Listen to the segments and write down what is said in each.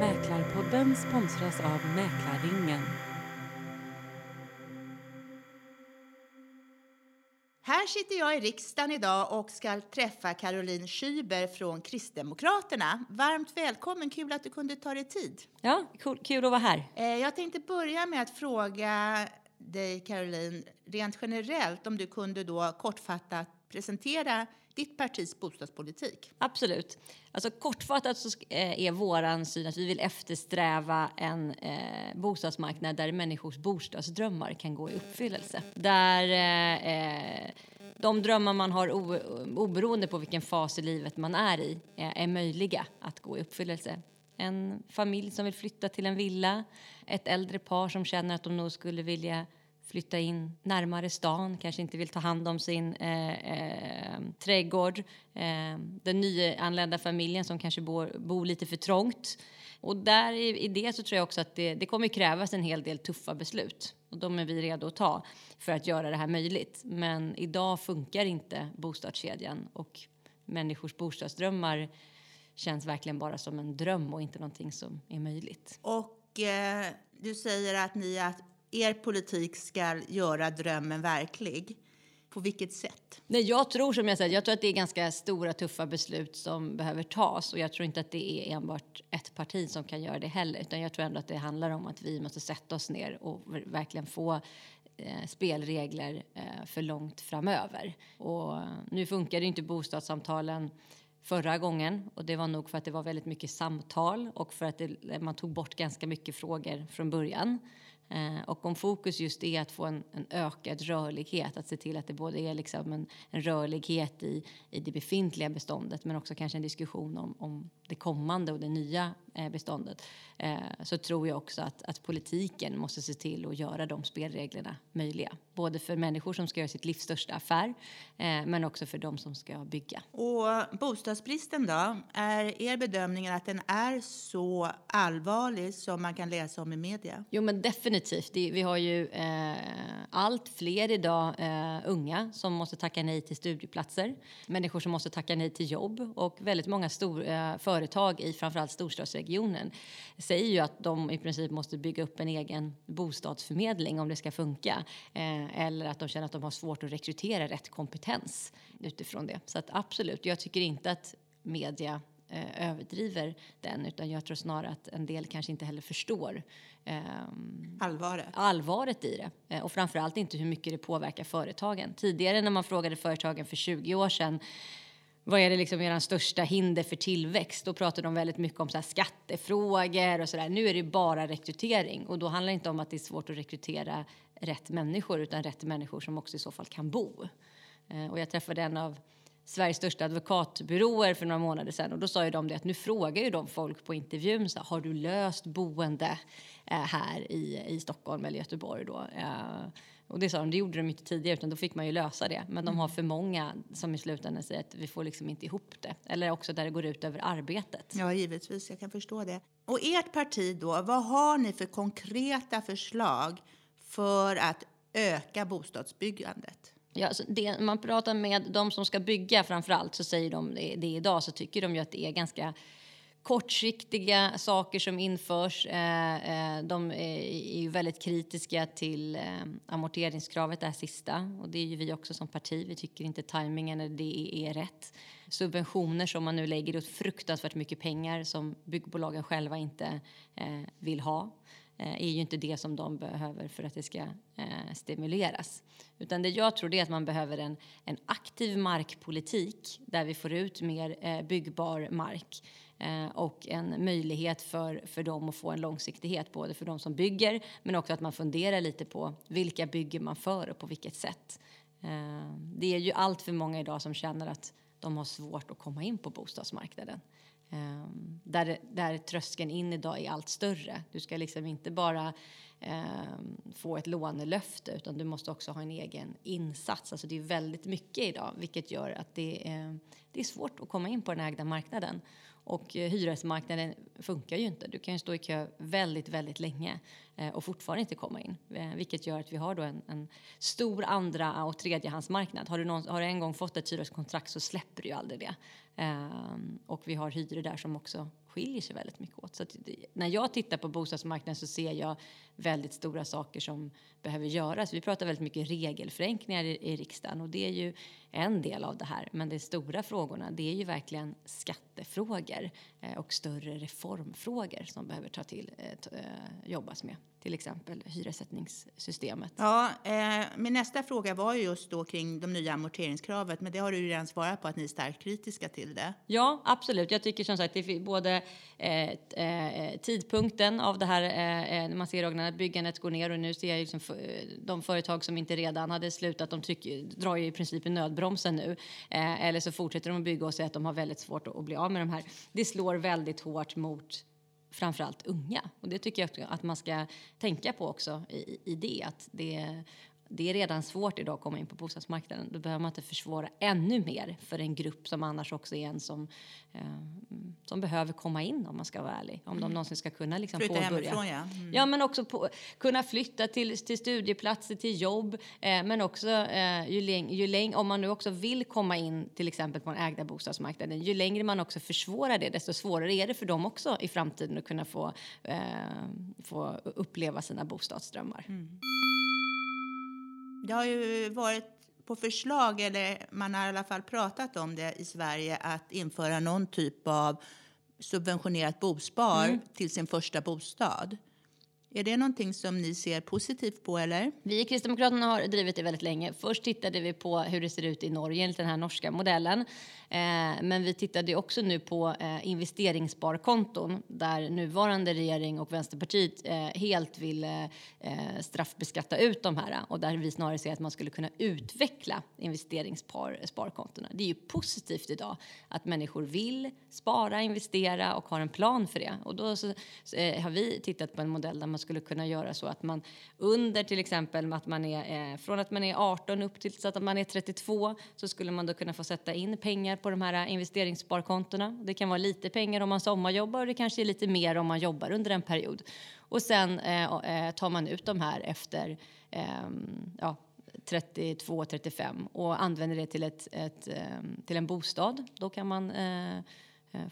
Mäklarpodden sponsras av Mäklarringen. Sitter jag i riksdagen idag och ska träffa Caroline Schüber från Kristdemokraterna. Varmt välkommen, kul att du kunde ta dig tid. Ja, cool, kul att vara här. Eh, Jag tänkte börja med att fråga dig, Caroline, rent generellt om du kunde då kortfattat presentera ditt partis bostadspolitik. Absolut. Alltså kortfattat så eh, är vår syn att vi vill eftersträva en eh, bostadsmarknad där människors bostadsdrömmar kan gå i uppfyllelse. Där eh, eh, de drömmar man har o, oberoende på vilken fas i livet man är i eh, är möjliga att gå i uppfyllelse. En familj som vill flytta till en villa, ett äldre par som känner att de nog skulle vilja flytta in närmare stan, kanske inte vill ta hand om sin eh, eh, trädgård. Eh, den nyanlända familjen som kanske bor, bor lite för trångt. Och där i, i det så tror jag också att det, det kommer krävas en hel del tuffa beslut. Och de är vi redo att ta för att göra det här möjligt. Men idag funkar inte bostadskedjan och människors bostadsdrömmar känns verkligen bara som en dröm och inte någonting som är möjligt. Och eh, du säger att, ni, är er politik ska göra drömmen verklig. På vilket sätt? Nej, jag tror som jag säger, jag tror att det är ganska stora tuffa beslut som behöver tas och jag tror inte att det är enbart ett parti som kan göra det heller utan jag tror ändå att det handlar om att vi måste sätta oss ner och verkligen få eh, spelregler eh, för långt framöver. Och nu funkade inte bostadssamtalen förra gången och det var nog för att det var väldigt mycket samtal och för att det, man tog bort ganska mycket frågor från början. Eh, och om fokus just är att få en, en ökad rörlighet, att se till att det både är liksom en, en rörlighet i, i det befintliga beståndet men också kanske en diskussion om, om det kommande och det nya eh, beståndet eh, så tror jag också att, att politiken måste se till att göra de spelreglerna möjliga. Både för människor som ska göra sitt livs största affär eh, men också för de som ska bygga. Och bostadsbristen då? Är er bedömning att den är så allvarlig som man kan läsa om i media? Jo, men definitivt definitivt. vi har ju eh, allt fler idag eh, unga som måste tacka nej till studieplatser. Människor som måste tacka nej till jobb och väldigt många stor, eh, företag i framförallt storstadsregionen säger ju att de i princip måste bygga upp en egen bostadsförmedling om det ska funka. Eh, eller att de känner att de har svårt att rekrytera rätt kompetens utifrån det. Så att absolut, jag tycker inte att media eh, överdriver den utan jag tror snarare att en del kanske inte heller förstår ehm, Allvaret? allvaret i det eh, och framförallt inte hur mycket det påverkar företagen. Tidigare när man frågade företagen för 20 år sedan vad är det liksom er största hinder för tillväxt? Då pratade de väldigt mycket om så skattefrågor och sådär. Nu är det bara rekrytering och då handlar det inte om att det är svårt att rekrytera rätt människor utan rätt människor som också i så fall kan bo. Eh, Och jag träffade en av Sveriges största advokatbyråer för några månader sedan och då sa ju de det att nu frågar ju de folk på intervjun så har du löst boende eh, här i, i Stockholm eller Göteborg då? Eh, och det sa de, det gjorde de inte tidigare utan då fick man ju lösa det. Men de har för många som i slutändan säger att vi får liksom inte ihop det. Eller också där det går ut över arbetet. Ja, givetvis. Jag kan förstå det. Och ert parti då, vad har ni för konkreta förslag för att öka bostadsbyggandet? Ja, det, man pratar med de som ska bygga framför allt så säger de det, det idag så tycker de ju att det är ganska kortsiktiga saker som införs. Eh, eh, de är, ju väldigt kritiska till eh, amorteringskravet, det här sista. Och det är ju vi också som parti. Vi tycker inte tajmingen är, det är rätt. Subventioner som man nu lägger ut fruktansvärt mycket pengar som byggbolagen själva inte vill ha Eh, är ju inte det som de behöver för att det ska eh, stimuleras. Utan det jag tror det är att man behöver en, en aktiv markpolitik där vi får ut mer eh, byggbar mark eh, och en möjlighet för, för dem att få en långsiktighet, både för de som bygger men också att man funderar lite på vilka bygger man för och på vilket sätt. Eh, det är ju allt för många idag som känner att de har svårt att komma in på bostadsmarknaden. Um, där, där tröskeln in idag är allt större. Du ska liksom inte bara um, få ett lånelöfte utan du måste också ha en egen insats. Alltså det är väldigt mycket idag vilket gör att det är, det är svårt att komma in på den ägda marknaden. Och eh, hyresmarknaden funkar ju inte. Du kan ju stå i kö väldigt, väldigt länge eh, och fortfarande inte komma in. Eh, vilket gör att vi har då en, en stor andra och tredjehandsmarknad. Har du, någon, har du en gång fått ett hyreskontrakt så släpper du ju aldrig det. Ehm, och vi har hyror där som också skiljer sig väldigt mycket åt. Så när jag tittar på bostadsmarknaden så ser jag väldigt stora saker som behöver göras. Vi pratar väldigt mycket regelförenklingar i, i riksdagen och det är ju en del av det här. Men de stora frågorna, det är ju verkligen skattefrågor eh, och större reformfrågor som behöver ta till, eh, eh, jobbas med. Till exempel hyressättningssystemet. Ja, eh, min nästa fråga var just då kring de nya amorteringskravet, men det har du ju redan svarat på att ni är starkt kritiska till det. Ja, absolut. Jag tycker som sagt det både eh, eh, tidpunkten av det här, eh, när man ser att byggandet går ner och nu ser jag liksom de företag som inte redan hade slutat, de trycker, drar ju i princip i nödbromsen nu. Eh, eller så fortsätter de att bygga och säger att de har väldigt svårt att, att bli av med de här. Det slår väldigt hårt mot framförallt unga. Och det tycker jag att man ska tänka på också i, i det. Att det, det är redan svårt idag att komma in på bostadsmarknaden. Då behöver man inte försvåra ännu mer för en grupp som annars också är en som, eh, som behöver komma in om man ska vara ärlig. Om mm. de någonsin ska kunna liksom flytta påbörja. hemifrån ja. Mm. Ja men också på, kunna flytta till, till studieplatser, till jobb. Eh, men också eh, ju, läng, ju läng, om man nu också vill komma in till exempel på den ägda bostadsmarknaden. Ju längre man också försvårar det desto svårare är det för dem också i framtiden att kunna få, eh, få uppleva sina bostadsdrömmar. Mm. Det har ju varit på förslag, eller man har i alla fall pratat om det i Sverige, att införa någon typ av subventionerat bospar mm. till sin första bostad. Är det någonting som ni ser positivt på? eller? Vi i Kristdemokraterna har drivit det väldigt länge. Först tittade vi på hur det ser ut i Norge enligt den här norska modellen. Eh, men vi tittade också nu på eh, investeringssparkonton där nuvarande regering och Vänsterpartiet eh, helt vill eh, eh, straffbeskatta ut de här och där vi snarare ser att man skulle kunna utveckla investeringssparkontona. Det är ju positivt idag att människor vill spara, investera och har en plan för det. Och då så, så, eh, har vi tittat på en modell där man skulle kunna göra så att man under till exempel att man är eh, från att man är 18 upp till så att man är 32 så skulle man då kunna få sätta in pengar på de här eh, investeringssparkontona. Det kan vara lite pengar om man sommarjobbar och det kanske är lite mer om man jobbar under en period. Och sen eh, eh tar man ut de här efter ehm, ja, 32, 35 och använder det till, ett, ett, ehm, till en bostad. Då kan man Eh,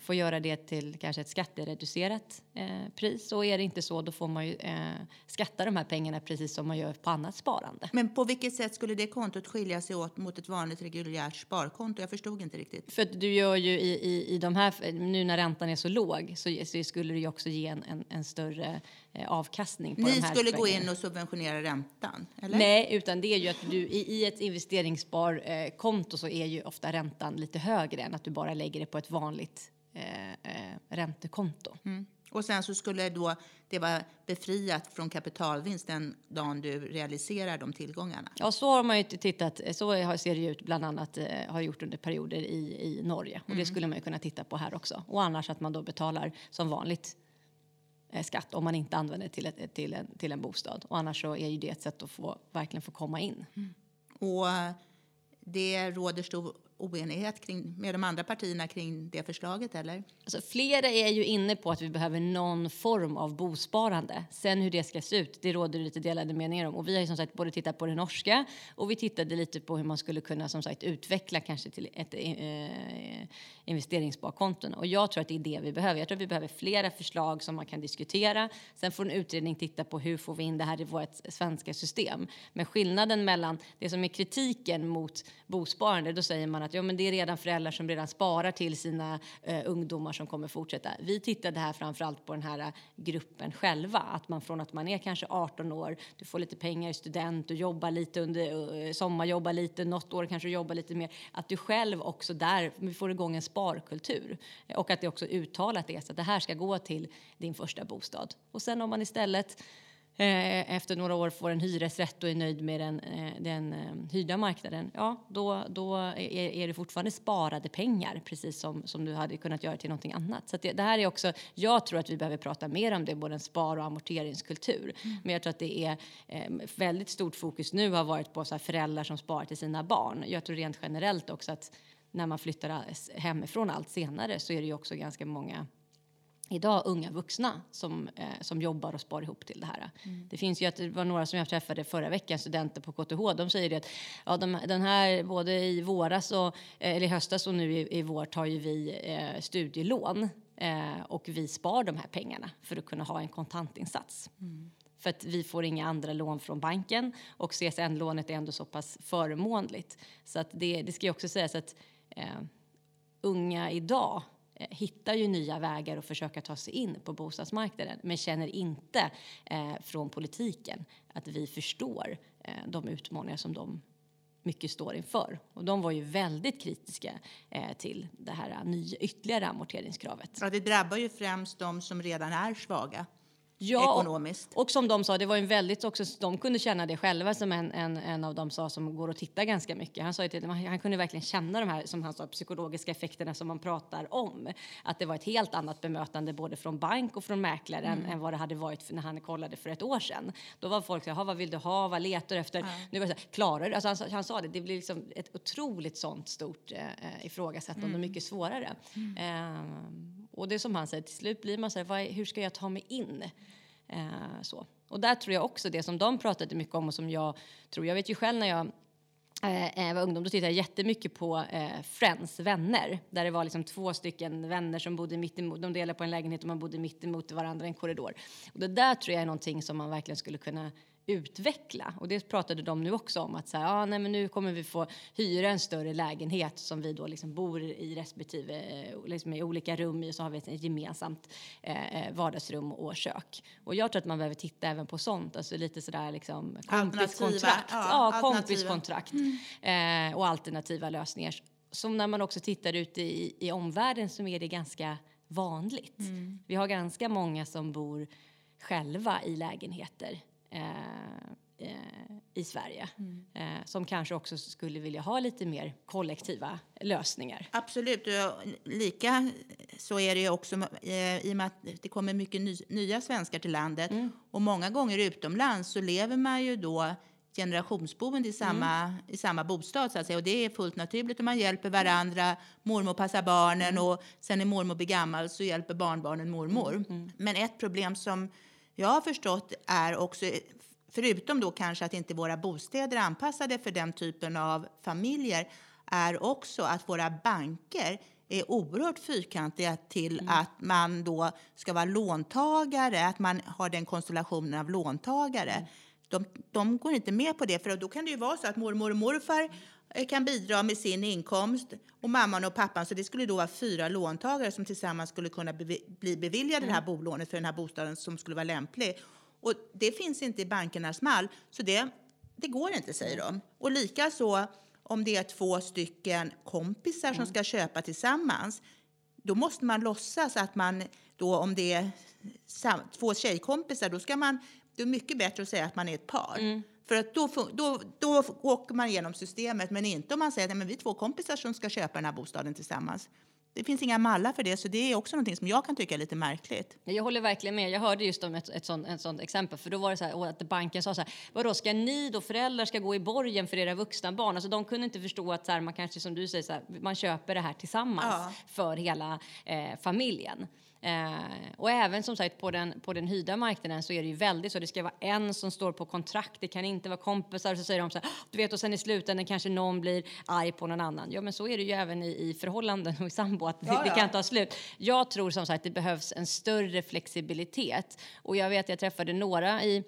får göra det till kanske ett skattereducerat eh, pris. Och är det inte så, då får man ju eh, skatta de här pengarna precis som man gör på annat sparande. Men på vilket sätt skulle det kontot skilja sig åt mot ett vanligt reguljärt sparkonto? Jag förstod inte riktigt. För du gör ju i, i, i de här, nu när räntan är så låg så, så skulle det ju också ge en, en, en större eh, avkastning. På Ni de här skulle gå in och subventionera räntan? Eller? Nej, utan det är ju att du i, i ett investeringssparkonto så är ju ofta räntan lite högre än att du bara lägger det på ett vanligt eh, eh, räntekonto. Mm. Och sen så skulle då det vara befriat från kapitalvinst den dagen du realiserar de tillgångarna? Ja, så har man ju tittat. Så ser det ut bland annat eh, har gjort under perioder i, i Norge och mm. det skulle man ju kunna titta på här också. Och annars att man då betalar som vanligt eh, skatt om man inte använder till, ett, till, en, till en bostad. Och annars så är ju det ett sätt att få, verkligen få komma in. Mm. Och det råder stor oenighet kring, med de andra partierna kring det förslaget? Eller? Alltså, flera är ju inne på att vi behöver någon form av bosparande. Sen hur det ska se ut, det råder lite delade meningar om. Och vi har som sagt både tittat på det norska och vi tittade lite på hur man skulle kunna som sagt utveckla kanske till ett eh, investeringssparkonton. Och jag tror att det är det vi behöver. Jag tror att vi behöver flera förslag som man kan diskutera. Sen får en utredning titta på hur får vi in det här i vårt svenska system. Men skillnaden mellan det som är kritiken mot bosparande, då säger man att ja, men det är redan föräldrar som redan sparar till sina eh, ungdomar som kommer fortsätta. Vi tittade här framförallt på den här eh, gruppen själva, att man från att man är kanske 18 år, du får lite pengar i student, du jobbar lite under eh, sommarjobbar lite, något år kanske jobbar lite mer, att du själv också där, vi får igång en sparkultur och att det också uttalat är så att det här ska gå till din första bostad. Och sen om man istället efter några år får en hyresrätt och är nöjd med den, eh, den eh, hyrda marknaden, ja, då, då är, är det fortfarande sparade pengar, precis som, som du hade kunnat göra till någonting annat. Så det, det, här är också, jag tror att vi behöver prata mer om det, både en spar och amorteringskultur. Mm. Men jag tror att det är väldigt stort fokus nu har varit på så föräldrar som sparar till sina barn. Jag tror rent generellt också att när man flyttar hemifrån allt senare så är det ju också ganska många idag unga vuxna som, eh, som jobbar och sparar ihop till det här. Mm. Det finns ju att det var några som jag träffade förra veckan, studenter på KTH, de säger det att ja, de, den här både i våras och eh, eller i höstas och nu i, i vår tar ju vi eh, studielån eh, och vi spar de här pengarna för att kunna ha en kontantinsats. Mm. För att vi får inga andra lån från banken och CSN-lånet är ändå så pass förmånligt. Så att det, det ska ju också sägas att eh, unga idag Eh, hittar ju nya vägar att försöka ta sig in på bostadsmarknaden men känner inte eh, från politiken att vi förstår eh, de utmaningar som de mycket står inför. Och de var ju väldigt kritiska eh, till det här nya ytterligare amorteringskravet. Ja, det drabbar ju främst de som redan är svaga ja, ekonomiskt. Och, och som de sa, det var en väldigt också, de kunde känna det själva som en, en, en av dem sa som går och tittar ganska mycket. Han sa ju till han kunde verkligen känna de här, som han sa, psykologiska effekterna som man pratar om. Att det var ett helt annat bemötande både från bank och från mäklare mm. än, vad det hade varit när han kollade för ett år sedan. Då var folk så här, vad vill du ha, vad letar du efter? Ja. Nu var det så här, klarar du? Alltså han, han sa det, det blir liksom ett otroligt sånt stort eh, ifrågasättande mm. och mycket svårare. Mm. Eh, och det är som han säger, till slut blir man så här, vad, hur ska jag ta mig in? Eh, så. Och där tror jag också det som de pratade mycket om och som jag tror, jag vet ju själv när jag eh, eh, var ungdom, då tittade jag jättemycket på eh, Friends, vänner. Där det var liksom två stycken vänner som bodde mitt emot, de delade på en lägenhet och man bodde mitt emot varandra i en korridor. Och det där tror jag är någonting som man verkligen skulle kunna utveckla. Och det pratade de nu också om att så här, ah, nej, men nu kommer vi få hyra en större lägenhet som vi då liksom bor i respektive eh, liksom i olika rum i så har vi ett gemensamt eh, eh, vardagsrum och kök. Och jag tror att man behöver titta även på sånt, alltså lite sådär liksom kompiskontrakt. Ja, ja kompiskontrakt mm. eh, och alternativa lösningar. Som när man också tittar ute i, i omvärlden så är det ganska vanligt. Mm. Vi har ganska många som bor själva i lägenheter i Sverige mm. eh, som kanske också skulle vilja ha lite mer kollektiva lösningar. Absolut. Lika så är det också eh, i och med att det kommer mycket ny, nya svenskar till landet mm. och många gånger utomlands så lever man ju då generationsboende i samma, mm. i samma bostad. Så att säga. Och det är fullt naturligt och man hjälper varandra. Mormor passar barnen mm. och sen när mormor blir gammal så hjälper barnbarnen mormor. Mm. mm. Men ett problem som jag har förstått är också, förutom då kanske att inte våra bostäder är anpassade för den typen av familjer, är också att våra banker är oerhört fyrkantiga till mm. att man då ska vara låntagare, att man har den konstellationen av låntagare. Mm. De, de går inte med på det, för då kan det ju vara så att mormor och morfar kan bidra med sin inkomst och mamman och pappan. Så det skulle då vara fyra låntagare som tillsammans skulle kunna bli beviljade det här mm. bolånet för den här bostaden som skulle vara lämplig. Och det finns inte i bankernas mall, så det, det går inte, säger de. Och likaså om det är två stycken kompisar mm. som ska köpa tillsammans, då måste man låtsas att man då om det är två tjejkompisar, då ska man, det är mycket bättre att säga att man är ett par. Mm. För att då, då, då åker man igenom systemet, men inte om man säger att vi är två kompisar som ska köpa den här bostaden tillsammans. Det finns inga mallar för det, så det är också någonting som jag kan tycka är lite märkligt. Jag håller verkligen med. Jag hörde just om ett, ett, sånt, ett sånt exempel, för då var det så här, att banken sa så här, vadå, ska ni då föräldrar ska gå i borgen för era vuxna barn? Alltså de kunde inte förstå att så här, man kanske som du säger, så här, man köper det här tillsammans ja. för hela eh, familjen. Eh, och även som sagt på den, på den hyrda marknaden så är det ju väldigt så. Det ska vara en som står på kontrakt. Det kan inte vara kompisar. Så säger de så här, du vet och sen i slutändan kanske någon blir arg på någon annan. Ja, men så är det ju även i, i förhållanden och i sambo att ja, det, det, kan ta slut. Jag tror som sagt att det behövs en större flexibilitet och jag vet jag träffade några i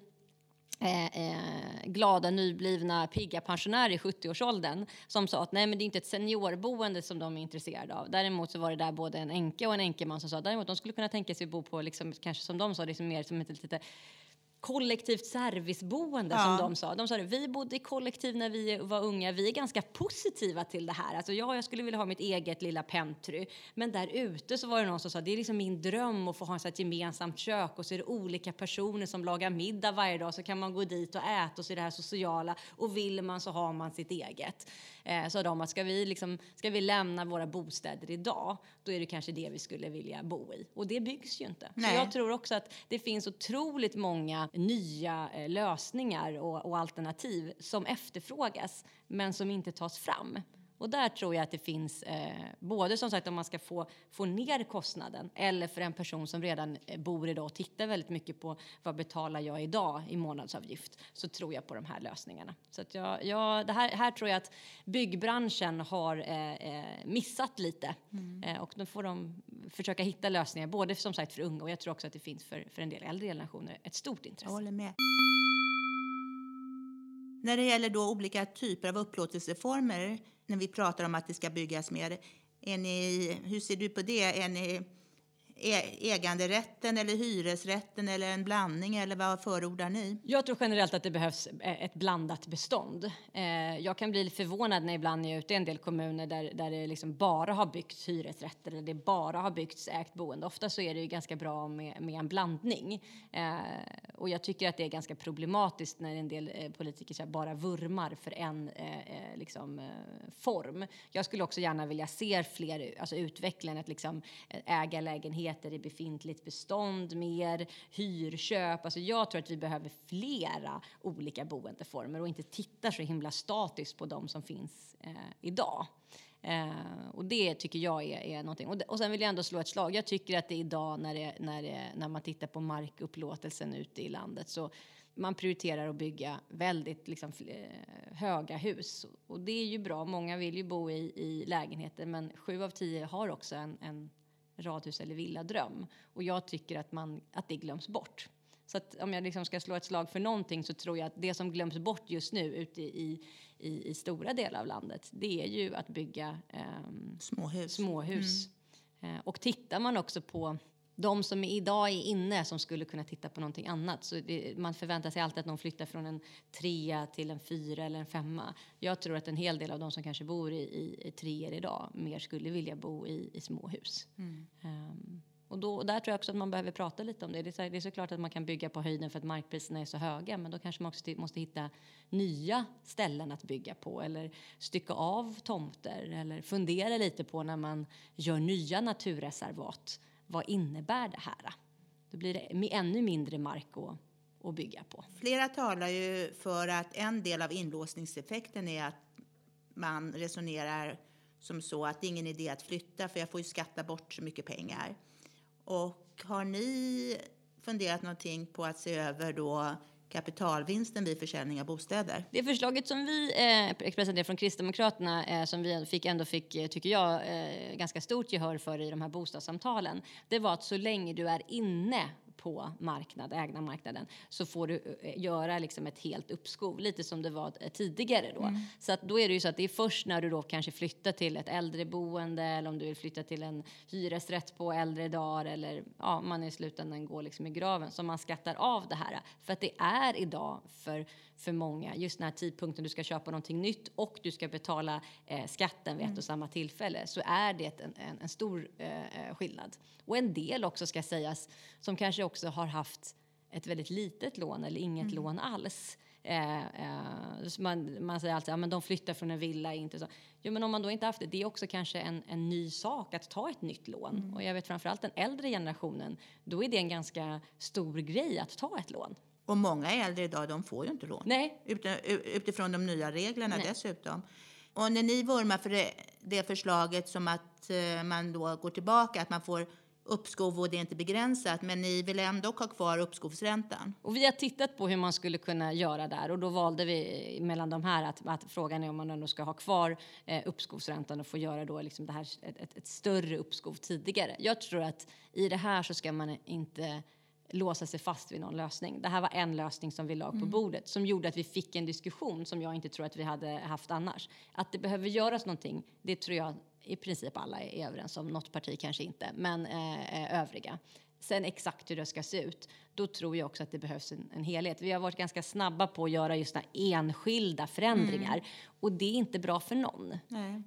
Eh, eh, glada, nyblivna, pigga pensionärer i 70-årsåldern som sa att nej, men det är inte ett seniorboende som de är intresserade av. Däremot så var det där både en änka och en änkeman som sa däremot de skulle kunna tänka sig att bo på, liksom, kanske som de sa, liksom mer som ett lite kollektivt serviceboende ja. som de sa. De sa det, vi bodde i kollektiv när vi var unga, vi är ganska positiva till det här. Alltså ja, jag skulle vilja ha mitt eget lilla pentry. Men där ute så var det någon som sa, det är liksom min dröm att få ha ett gemensamt kök och så är det olika personer som lagar middag varje dag så kan man gå dit och äta och så är det här sociala och vill man så har man sitt eget. Eh, sa de att ska vi, liksom, ska vi lämna våra bostäder idag, då är det kanske det vi skulle vilja bo i. Och det byggs ju inte. Nej. Så jag tror också att det finns otroligt många nya eh, lösningar och, och alternativ som efterfrågas men som inte tas fram. Och där tror jag att det finns, eh, både som sagt om man ska få, få ner kostnaden eller för en person som redan eh, bor idag och tittar väldigt mycket på vad betalar jag idag i månadsavgift så tror jag på de här lösningarna. Så att jag, jag, det här, här tror jag att byggbranschen har eh, eh missat lite mm. eh, och då får de försöka hitta lösningar både som sagt för unga och jag tror också att det finns för, för en del äldre generationer ett stort intresse. Jag håller med. När det gäller då olika typer av upplåtelseformer, när vi pratar om att det ska byggas mer, är ni, hur ser du på det? Är ni E-, äganderätten eller hyresrätten eller en blandning eller vad förordar ni? Jag tror generellt att det behövs eh, ett blandat bestånd. Eh, jag kan bli förvånad när ibland jag är ute i en del kommuner där, där det liksom bara har byggts hyresrätter eller det bara har byggts ägt boende. Ofta så är det ju ganska bra med, med en blandning. Eh, och jag tycker att det är ganska problematiskt när en del politiker bara vurmar för en liksom, form. Jag skulle också gärna vilja se fler, alltså utvecklingen, att liksom äga lägenhet lägenheter i befintligt bestånd, mer hyrköp. Alltså jag tror att vi behöver flera olika boendeformer och inte titta så himla statiskt på de som finns eh, idag. Eh, och det tycker jag är, är någonting. Och, och sen vill jag ändå slå ett slag. Jag tycker att det idag när, det, när, det, när man tittar på markupplåtelsen ute i landet så man prioriterar att bygga väldigt liksom, eh, höga hus. Och det är ju bra. Många vill ju bo i, i lägenheter men sju av tio har också en, en radhus eller villadröm. Och jag tycker att, man, att det glöms bort. Så att om jag liksom ska slå ett slag för någonting så tror jag att det som glöms bort just nu ute i, i, i stora delar av landet det är ju att bygga eh, småhus. småhus. Mm. Eh, och tittar man också på de som idag är inne som skulle kunna titta på någonting annat. Så det, man förväntar sig alltid att någon flyttar från en trea till en fyra eller en femma. Jag tror att en hel del av de som kanske bor i, i, i treor idag mer skulle vilja bo i, i småhus. Mm. Um, och, då, och där tror jag också att man behöver prata lite om det. Det är, det är såklart att man kan bygga på höjden för att markpriserna är så höga men då kanske man också måste hitta nya ställen att bygga på eller stycka av tomter eller fundera lite på när man gör nya naturreservat vad innebär det här? Då blir det ännu mindre mark att, att bygga på. Flera talar ju för att en del av inlåsningseffekten är att man resonerar som så att det är ingen idé att flytta för jag får ju skatta bort så mycket pengar. Och har ni funderat någonting på att se över då kapitalvinsten vid försäljning av bostäder. Det förslaget som vi eh, presenterade från Kristdemokraterna eh, som vi fick, ändå fick, eh, tycker jag, eh, ganska stort gehör för i de här bostadssamtalen det var att så länge du är inne på marknad, ägna marknaden så får du eh, göra liksom ett helt uppskov, lite som det var eh, tidigare. Då. Mm. Så att då är det ju så att det är först när du då kanske flyttar till ett äldreboende eller om du vill flytta till en hyresrätt på äldre dagar eller ja, man i slutändan går liksom i graven som man skattar av det här. För att det är idag för, för många just den här tidpunkten du ska köpa någonting nytt och du ska betala eh, skatten vid ett mm. och samma tillfälle så är det en, en, en stor eh, eh skillnad. Och en del också ska sägas som kanske också har haft ett väldigt litet lån eller inget mm. lån alls. Eh, eh, man, man säger alltid att ja, de flyttar från en villa. Inte så. Jo, men om man då inte haft det, det är också kanske en, en ny sak att ta ett nytt lån. Mm. Och jag vet framförallt den äldre generationen, då är det en ganska stor grej att ta ett lån. Och många äldre idag, de får ju inte lån. Nej. utifrån de nya reglerna Nej. dessutom. Och när ni vurmar för det, det förslaget som att eh, man då går tillbaka, att man får uppskov och det är inte begränsat, men ni vill ändå ha kvar uppskovsräntan. Och vi har tittat på hur man skulle kunna göra där och då valde vi mellan de här att, att frågan är om man ändå ska ha kvar eh, uppskovsräntan och få göra då liksom det här, ett, ett, ett större uppskov tidigare. Jag tror att i det här så ska man inte låsa sig fast vid någon lösning. Det här var en lösning som vi la på mm. bordet som gjorde att vi fick en diskussion som jag inte tror att vi hade haft annars. Att det behöver göras någonting, det tror jag i princip alla är överens om. Något parti kanske inte, men eh, eh, övriga. Sen exakt hur det ska se ut, då tror jag också att det behövs en, en helhet. Vi har varit ganska snabba på att göra just enskilda förändringar mm. och det är inte bra för någon.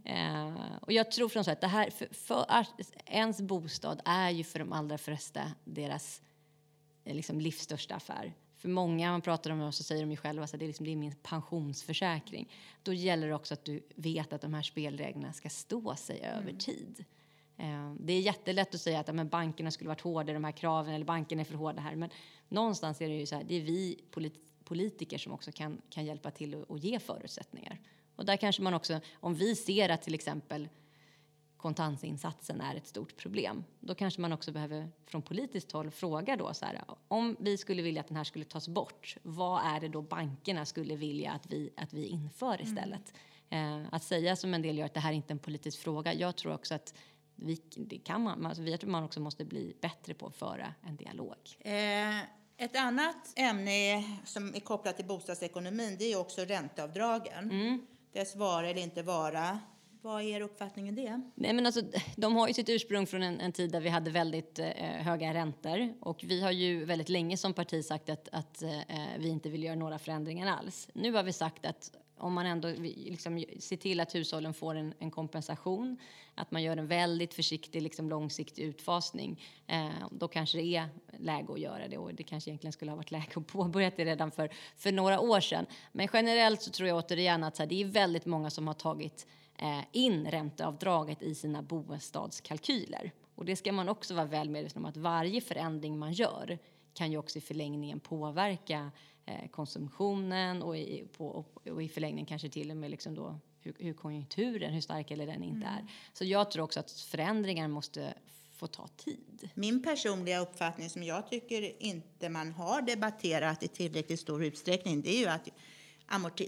Eh, och jag tror från så att det här, för, för, ens bostad är ju för de allra flesta deras liksom livs största affär för många man pratar om så säger de ju själva att det, är liksom, det är min pensionsförsäkring. Då gäller det också att du vet att de här spelreglerna ska stå sig mm. över tid. Eh, det är jättelätt att säga att men bankerna skulle varit hårdare, de här kraven, eller bankerna är för hårda här. Men någonstans är det ju så här, det är vi polit politiker som också kan, kan hjälpa till att ge förutsättningar. Och där kanske man också, om vi ser att till exempel kontantinsatsen är ett stort problem. Då kanske man också behöver från politiskt håll fråga då så här, om vi skulle vilja att den här skulle tas bort, vad är det då bankerna skulle vilja att vi, att vi inför istället? Mm. Eh, att säga som en del gör att det här är inte en politisk fråga. Jag tror också att vi, det kan man, alltså, jag tror man också måste bli bättre på att föra en dialog. Eh, ett annat ämne som är kopplat till bostadsekonomin det är också ränteavdragen. Mm. Dess vara eller inte vara. Vad är er uppfattning i det? Nej, men alltså, de har ju sitt ursprung från en, en tid där vi hade väldigt eh, höga räntor. Och vi har ju väldigt länge som parti sagt att, att eh, vi inte vill göra några förändringar alls. Nu har vi sagt att om man ändå liksom, ser till att hushållen får en, en, kompensation, att man gör en väldigt försiktig liksom, långsiktig utfasning, eh, då kanske det är läge att göra det. Och det kanske egentligen skulle ha varit läge att påbörja det redan för, för några år sedan. Men generellt så tror jag återigen att här, det är väldigt många som har tagit in ränteavdraget i sina bostadskalkyler. Och det ska man också vara väl medveten om att varje förändring man gör kan ju också i förlängningen påverka eh, konsumtionen och i, på, och i förlängningen kanske till och med liksom då hur, hur konjunkturen, hur stark eller den inte mm. är. Så jag tror också att förändringar måste få ta tid. Min personliga uppfattning som jag tycker inte man har debatterat i tillräckligt stor utsträckning det är ju att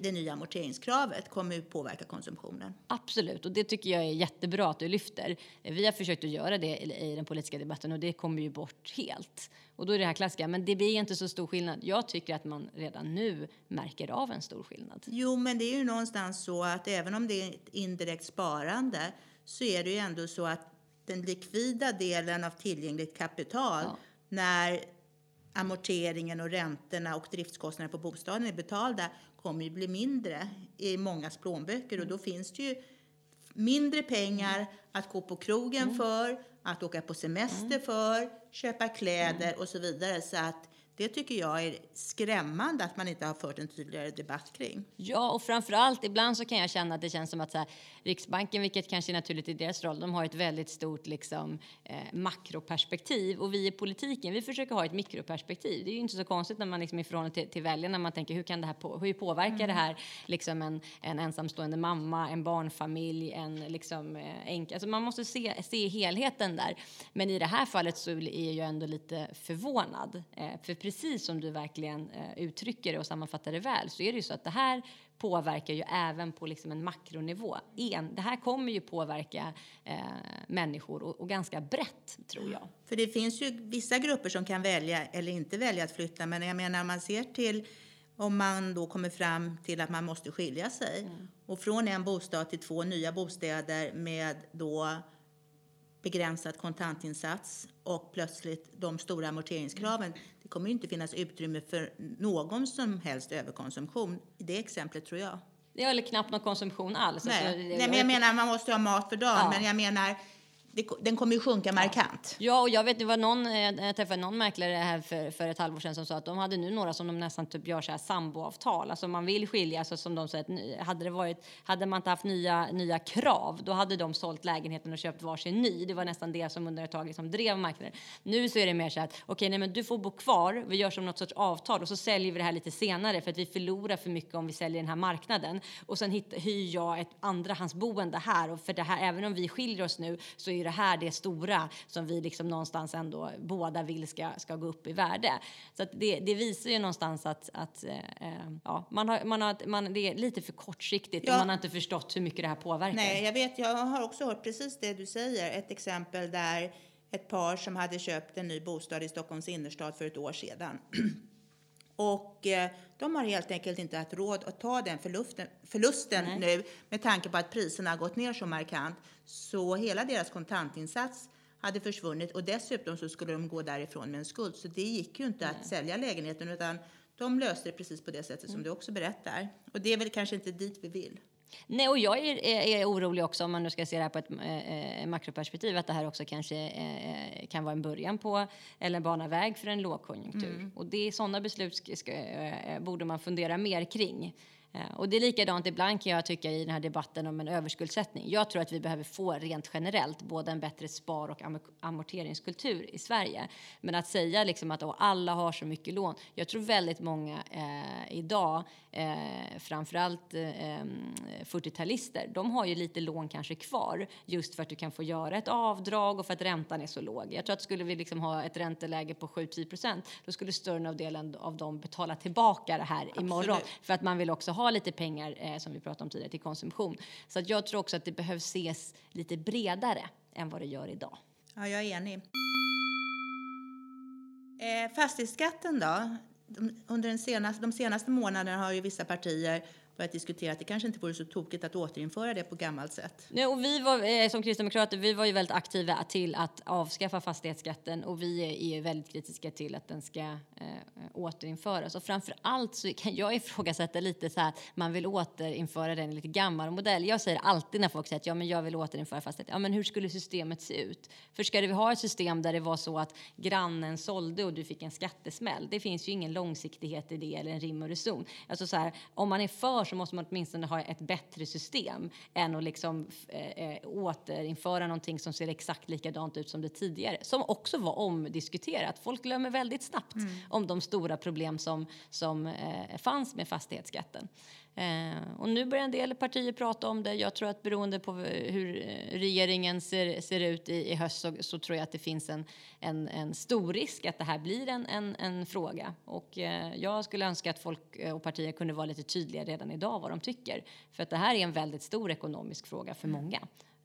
det nya amorteringskravet kommer att påverka konsumtionen. Absolut, och det tycker jag är jättebra att du lyfter. Vi har försökt att göra det i den politiska debatten och det kommer ju bort helt. Och då är det här klassiska, men det blir inte så stor skillnad. Jag tycker att man redan nu märker av en stor skillnad. Jo, men det är ju någonstans så att även om det är ett indirekt sparande så är det ju ändå så att den likvida delen av tillgängligt kapital ja. när amorteringen och räntorna och driftskostnaderna på bostaden är betalda kommer ju bli mindre i mångas plånböcker och då finns det ju mindre pengar att gå på krogen mm. för, att åka på semester mm. för, köpa kläder mm. och så vidare. Så att det tycker jag är skrämmande att man inte har fört en tydligare debatt kring. Ja, och framför allt ibland så kan jag känna att det känns som att så här, Riksbanken, vilket kanske är naturligt i deras roll, de har ett väldigt stort liksom, eh, makroperspektiv och vi i politiken, vi försöker ha ett mikroperspektiv. Det är ju inte så konstigt när man liksom ifrån till, till väljarna, man tänker hur kan det här på, hur påverkar mm. det här liksom en, en ensamstående mamma, en barnfamilj, en liksom eh, alltså man måste se, se helheten där. Men i det här fallet så är jag ändå lite förvånad, eh, för precis som du verkligen eh, uttrycker det och sammanfattar det väl så är det ju så att det här påverkar ju även på liksom en makronivå. En, det här kommer ju påverka eh, människor och, och, ganska brett tror jag. För det finns ju vissa grupper som kan välja eller inte välja att flytta men jag menar om man ser till om man då kommer fram till att man måste skilja sig mm. och från en bostad till två nya bostäder med då begränsad kontantinsats och plötsligt de stora amorteringskraven. Det kommer inte finnas utrymme för någon som helst överkonsumtion i det exemplet tror jag. Det är eller knappt någon konsumtion alls. Nej, alltså, Nej men jag menar man måste ha mat för dagen. Ja. Men jag menar den kommer ju sjunka markant. Ja, och jag vet det var någon, eh, jag träffade någon mäklare här för, för ett halvår sedan som sa att de hade nu några som de nästan typ gör så här samboavtal. Alltså man vill skilja, alltså som de säger, hade det varit, hade man inte haft nya, nya krav, då hade de sålt lägenheten och köpt varsin ny. Det var nästan det som under ett tag liksom drev marknaden. Nu så är det mer så att, okej, okay, nej men du får bo kvar, vi gör som något sorts avtal och så säljer vi det här lite senare för att vi förlorar för mycket om vi säljer den här marknaden. Och sen hit, hyr jag ett andrahandsboende här och för det här, även om vi skiljer oss nu så är det här det stora som vi liksom någonstans ändå båda vill ska, ska gå upp i värde. Så det, det, visar ju någonstans att, att äh, ja, man har, man har, man, det är lite för kortsiktigt ja. och man har inte förstått hur mycket det här påverkar. Nej, jag vet, jag har också hört precis det du säger. Ett exempel där ett par som hade köpt en ny bostad i Stockholms innerstad för ett år sedan och eh, de har helt enkelt inte haft råd att ta den förlusten, förlusten nu med tanke på att priserna har gått ner så markant. Så hela deras kontantinsats hade försvunnit och dessutom så skulle de gå därifrån med en skuld. Så det gick ju inte Nej. att sälja lägenheten utan de löste det precis på det sättet mm. som du också berättar. Och det är väl kanske inte dit vi vill. Nej, och jag är, är, är, orolig också, om man nu ska se det här på ett eh, makroperspektiv, att det här också kanske eh, kan vara en början på, eller bana väg för en lågkonjunktur. Mm. Och det är sådana beslut ska, ska, eh, borde man fundera mer kring. Eh, och det är likadant ibland kan jag tycka i den här debatten om en överskuldsättning. Jag tror att vi behöver få rent generellt både en bättre spar och amorteringskultur i Sverige. Men att säga liksom att alla har så mycket lån. Jag tror väldigt många eh, idag, eh, framförallt eh, 40-talister, de har ju lite lån kanske kvar just för att du kan få göra ett avdrag och för att räntan är så låg. Jag tror att skulle vi liksom ha ett ränteläge på 7-10 procent, då skulle större delen av dem betala tillbaka det här Absolut. imorgon för att man vill också ha lite pengar, eh, som vi pratade om tidigare, till konsumtion. Så att jag tror också att det behövs ses lite bredare än vad det gör idag. Ja, jag är enig. Eh, fastighetsskatten då? De, under den senaste, de senaste månaderna har ju vissa partier börjat diskutera att det kanske inte vore så tokigt att återinföra det på gammalt sätt. Nej, och vi var, eh, som kristdemokrater vi var ju väldigt aktiva till att avskaffa fastighetsskatten och vi är, ju väldigt kritiska till att den ska eh, återinföras. Och framför allt så kan jag ifrågasätta lite så här att man vill återinföra den lite gammal modell. Jag säger alltid när folk säger att ja, men jag vill återinföra fastighetsskatten. Ja, men hur skulle systemet se ut? För ska vi ha ett system där det var så att grannen sålde och du fick en skattesmäll? Det finns ju ingen långsiktighet i det eller en rim och reson. Alltså så här, om man är för så måste man åtminstone ha ett bättre system än att liksom, eh, eh, återinföra någonting som ser exakt likadant ut som det tidigare. Som också var omdiskuterat. Folk glömmer väldigt snabbt mm. om de stora problem som, som eh, fanns med fastighetsskatten. Eh, och nu börjar en del partier prata om det. Jag tror att beroende på hur eh, regeringen ser, ser ut i, i höst så, så, tror jag att det finns en, en, en stor risk att det här blir en, en, en fråga. Och eh, jag skulle önska att folk eh, och partier kunde vara lite tydliga redan idag vad de tycker. För att det här är en väldigt stor ekonomisk fråga för mm. många.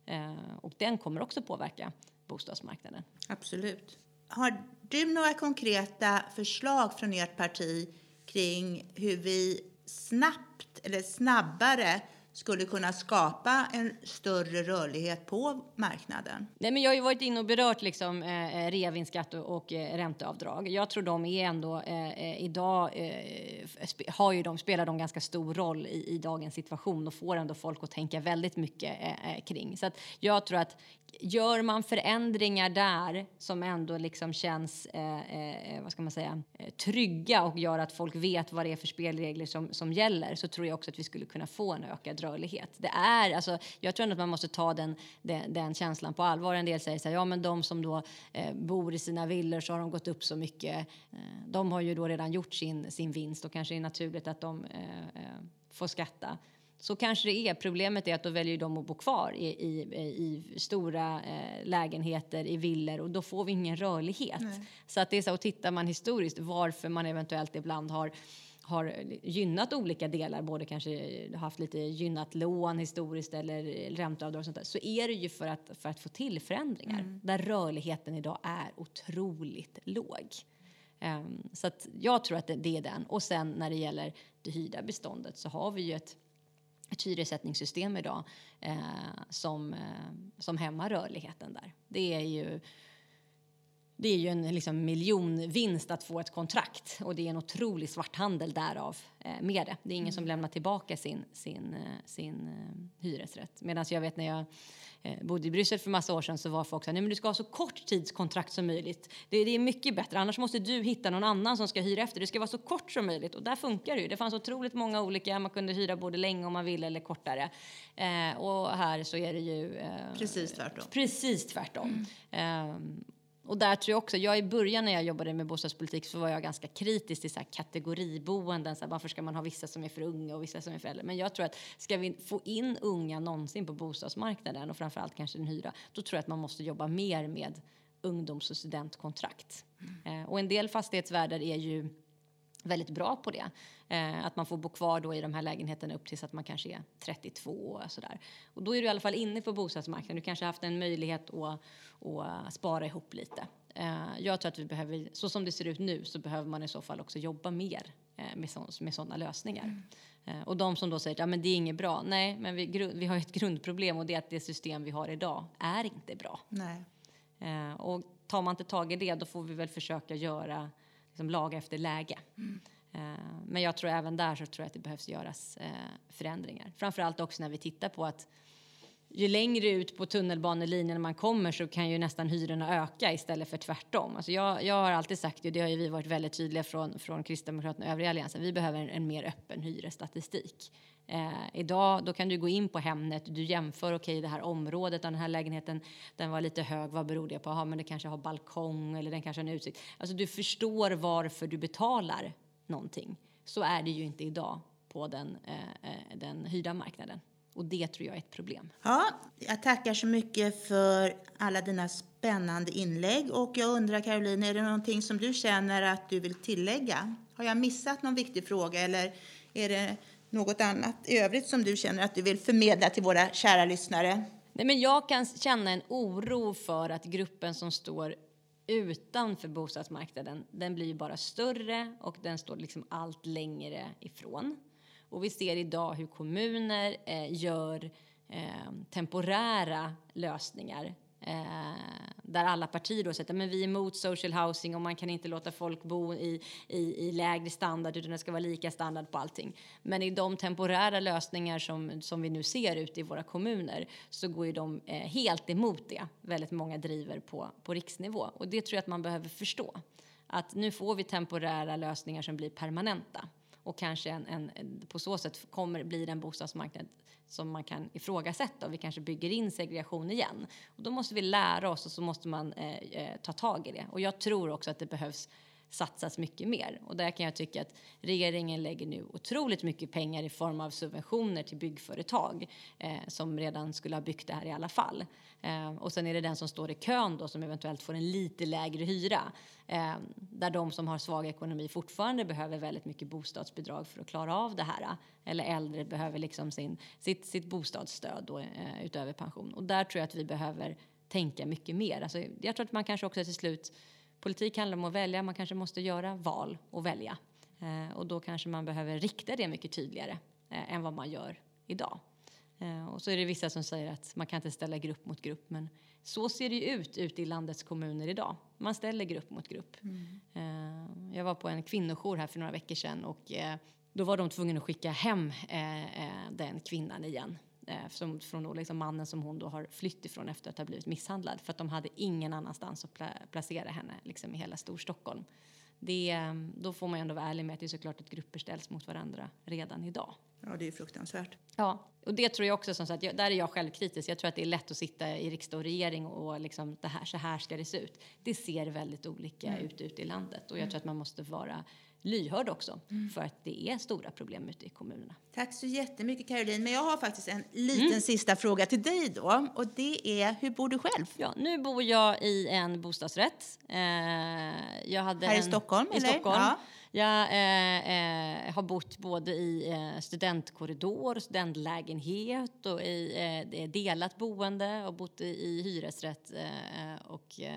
Eh, och den kommer också påverka bostadsmarknaden. Absolut. Har du några konkreta förslag från ert parti kring hur vi snabbt eller snabbare skulle kunna skapa en större rörlighet på marknaden. Nej, men jag har ju varit inne och berört liksom, eh, eh reavinstskatt och, och eh, ränteavdrag. Jag tror de är ändå eh, eh idag eh, har ju de, spelar de ganska stor roll i, i dagens situation och får ändå folk att tänka väldigt mycket eh, kring. Så att jag tror att gör man förändringar där som ändå liksom känns eh, vad ska man säga, trygga och gör att folk vet vad det är för spelregler som, som gäller så tror jag också att vi skulle kunna få en ökad rörlighet. Det är, alltså, jag tror att man måste ta den, den, den, känslan på allvar. En del säger så här, ja men de som då eh, bor i sina villor så har de gått upp så mycket. Eh, de har ju då redan gjort sin, sin vinst och kanske är naturligt att de eh, får skatta så kanske det är. Problemet är att då väljer de att bo kvar i, i, i stora eh, lägenheter, i villor och då får vi ingen rörlighet. Nej. Så att det är så, och tittar man historiskt varför man eventuellt ibland har har gynnat olika delar, både kanske haft lite gynnat lån historiskt eller ränteavdrag och sånt där, så är det ju för att, för att få till förändringar mm. där rörligheten idag är otroligt låg. Um, så att jag tror att det, det, är den. Och sen när det gäller det hyrda beståndet så har vi ju ett ett hyressättningssystem idag eh, som, eh, som hämmar rörligheten där. Det är ju det är ju en liksom, miljonvinst att få ett kontrakt och det är en otrolig svarthandel därav eh, med det. Det är ingen mm. som lämnar tillbaka sin, sin, eh, sin eh, hyresrätt. Medan jag vet när jag eh, bodde i Bryssel för massa år sedan så var folk så här, nej men du ska ha så kort tidskontrakt som möjligt. Det, det, är mycket bättre, annars måste du hitta någon annan som ska hyra efter. Det ska vara så kort som möjligt och där funkar det ju. Det fanns otroligt många olika, man kunde hyra både länge om man ville eller kortare. Eh, och här så är det ju eh, precis tvärtom. Precis tvärtom. Mm. Och där tror jag också, jag i början när jag jobbade med bostadspolitik så var jag ganska kritisk till så här kategoriboenden. Så här, varför ska man ha vissa som är för unga och vissa som är för äldre? Men jag tror att ska vi få in unga någonsin på bostadsmarknaden och framförallt kanske den hyra, då tror jag att man måste jobba mer med ungdoms och studentkontrakt. Mm. Eh, och en del fastighetsvärdar är ju väldigt bra på det. Eh, att man får bo kvar då i de här lägenheterna upp tills att man kanske är 32 och sådär. Och då är du i alla fall inne på bostadsmarknaden. Du kanske har haft en möjlighet att, att spara ihop lite. Eh, jag tror att vi behöver, så som det ser ut nu så behöver man i så fall också jobba mer eh, med, så, med sådana lösningar. Mm. Eh, och de som då säger att ja, men det är inget bra. Nej, men vi, vi har ett grundproblem och det är att det system vi har idag är inte bra. Nej. Eh, och tar man inte tag i det då får vi väl försöka göra liksom, laga efter läge. Mm. Eh, men jag tror även där så tror jag att det behövs göras eh, förändringar. Framförallt också när vi tittar på att ju längre ut på tunnelbanelinjen man kommer så kan ju nästan hyrorna öka istället för tvärtom. Alltså jag, jag har alltid sagt det, det har ju vi varit väldigt tydliga från, från Kristdemokraterna och övriga alliansen, vi behöver en, en mer öppen hyresstatistik. Eh, idag då kan du gå in på Hemnet, du jämför, okej okay, det här området, den här lägenheten, den var lite hög, vad beror det på? Aha, men det kanske har balkong eller den kanske har en utsikt. Alltså du förstår varför du betalar någonting. Så är det ju inte idag på den, eh, eh den hyrda marknaden. Och det tror jag är ett problem. Ja, jag tackar så mycket för alla dina spännande inlägg. Och jag undrar Caroline, är det någonting som du känner att du vill tillägga? Har jag missat någon viktig fråga eller är det något annat i övrigt som du känner att du vill förmedla till våra kära lyssnare? Nej, men jag kan känna en oro för att gruppen som står utanför bostadsmarknaden, den blir bara större och den står liksom allt längre ifrån. Och vi ser idag hur kommuner eh, gör eh, temporära lösningar Eh, där alla partier då säger att vi är emot social housing och man kan inte låta folk bo i, i, i lägre standard utan det ska vara lika standard på allting. Men i de temporära lösningar som, som vi nu ser ute i våra kommuner så går ju de eh, helt emot det. Väldigt många driver på, på riksnivå och det tror jag att man behöver förstå. Att nu får vi temporära lösningar som blir permanenta och kanske en, en, på så sätt kommer blir en bostadsmarknad som man kan ifrågasätta och vi kanske bygger in segregation igen. Och då måste vi lära oss och så måste man eh, eh ta tag i det. Och jag tror också att det behövs satsas mycket mer. Och där kan jag tycka att regeringen lägger nu otroligt mycket pengar i form av subventioner till byggföretag eh, som redan skulle ha byggt det här i alla fall. Eh, och sen är det den som står i kön då som eventuellt får en lite lägre hyra. Eh, där de som har svag ekonomi fortfarande behöver väldigt mycket bostadsbidrag för att klara av det här. Eller äldre behöver liksom sin, sitt, sitt bostadsstöd då, eh, utöver pension. Och där tror jag att vi behöver tänka mycket mer. Alltså, jag tror att man kanske också till slut Politik handlar om att välja, man kanske måste göra val och välja. Eh, och då kanske man behöver rikta det mycket tydligare eh, än vad man gör idag. Eh, och så är det vissa som säger att man kan inte ställa grupp mot grupp, men så ser det ju ut ute i landets kommuner idag. Man ställer grupp mot grupp. Mm. Jag var på en kvinnojour här för några veckor sedan och då var de tvungna att skicka hem den kvinnan igen eh, som, från då liksom mannen som hon då har flytt ifrån efter att ha blivit misshandlad för att de hade ingen annanstans att pla placera henne liksom i hela Storstockholm. Det, eh, då får man ju ändå vara ärlig med att det är såklart att grupper ställs mot varandra redan idag. Ja, det är fruktansvärt. Ja, och det tror jag också som sagt, där är jag självkritisk. Jag tror att det är lätt att sitta i riksdag och regering och liksom det här, så här ska det se ut. Det ser väldigt olika mm. ut ute i landet och jag tror att man måste vara lyhörd också mm. för att det är stora problem ute i kommunerna. Tack så jättemycket Caroline. Men jag har faktiskt en liten mm. sista fråga till dig då och det är hur bor du själv? Ja, nu bor jag i en bostadsrätt. Eh, jag hade Här en, i Stockholm? I eller? Stockholm. Ja. Jag eh, eh, har bott både i eh, studentkorridor, studentlägenhet och i eh, eh delat boende och bott i, i hyresrätt eh, eh, och eh,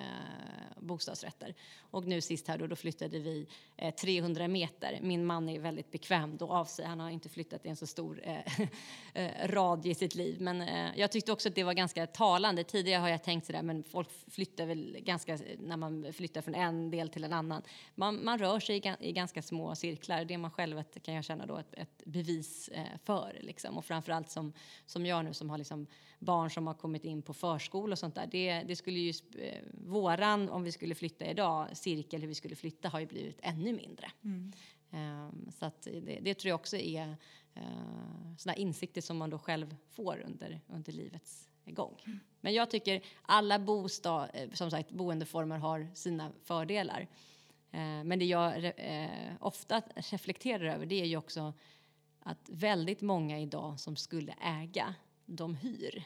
bostadsrätter. Och nu sist här då, då flyttade vi eh, 300 meter. Min man är väldigt bekväm då av sig. Han har inte flyttat i en så stor radie i sitt liv. Men jag tyckte också att det var ganska talande. Tidigare har jag tänkt sådär, men folk flyttar väl ganska när man flyttar från en del till en annan. Man, man rör sig i, i ganska ganska små cirklar. Det är man själv ett, kan jag känna då ett, ett bevis eh, för. Liksom. Och framförallt som, som jag nu som har liksom barn som har kommit in på förskola och sånt där. Det, det skulle ju, eh, våran, om vi skulle flytta idag, cirkel hur vi skulle flytta har ju blivit ännu mindre. Mm. Um, så det, det, tror jag också är uh, sådana insikter som man då själv får under, under livets gång. Mm. Men jag tycker alla bostad, som sagt, boendeformer har sina fördelar. Eh, men det jag eh, ofta reflekterar över det är ju också att väldigt många idag som skulle äga, de hyr.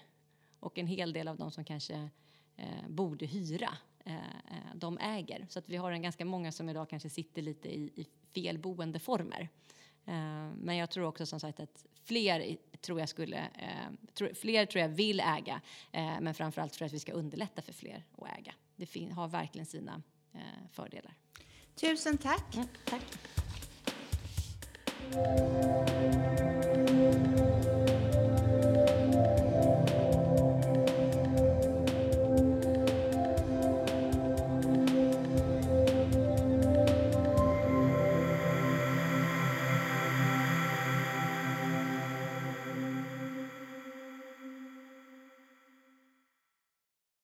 Och en hel del av de som kanske eh, borde hyra, de äger. Så att vi har en ganska många som idag kanske sitter lite i, fel boendeformer. Men jag tror också som sagt att fler tror jag skulle, fler tror jag vill äga, men framförallt för att vi ska underlätta för fler att äga. Det har verkligen sina fördelar. Tusen tack. Ja, tack.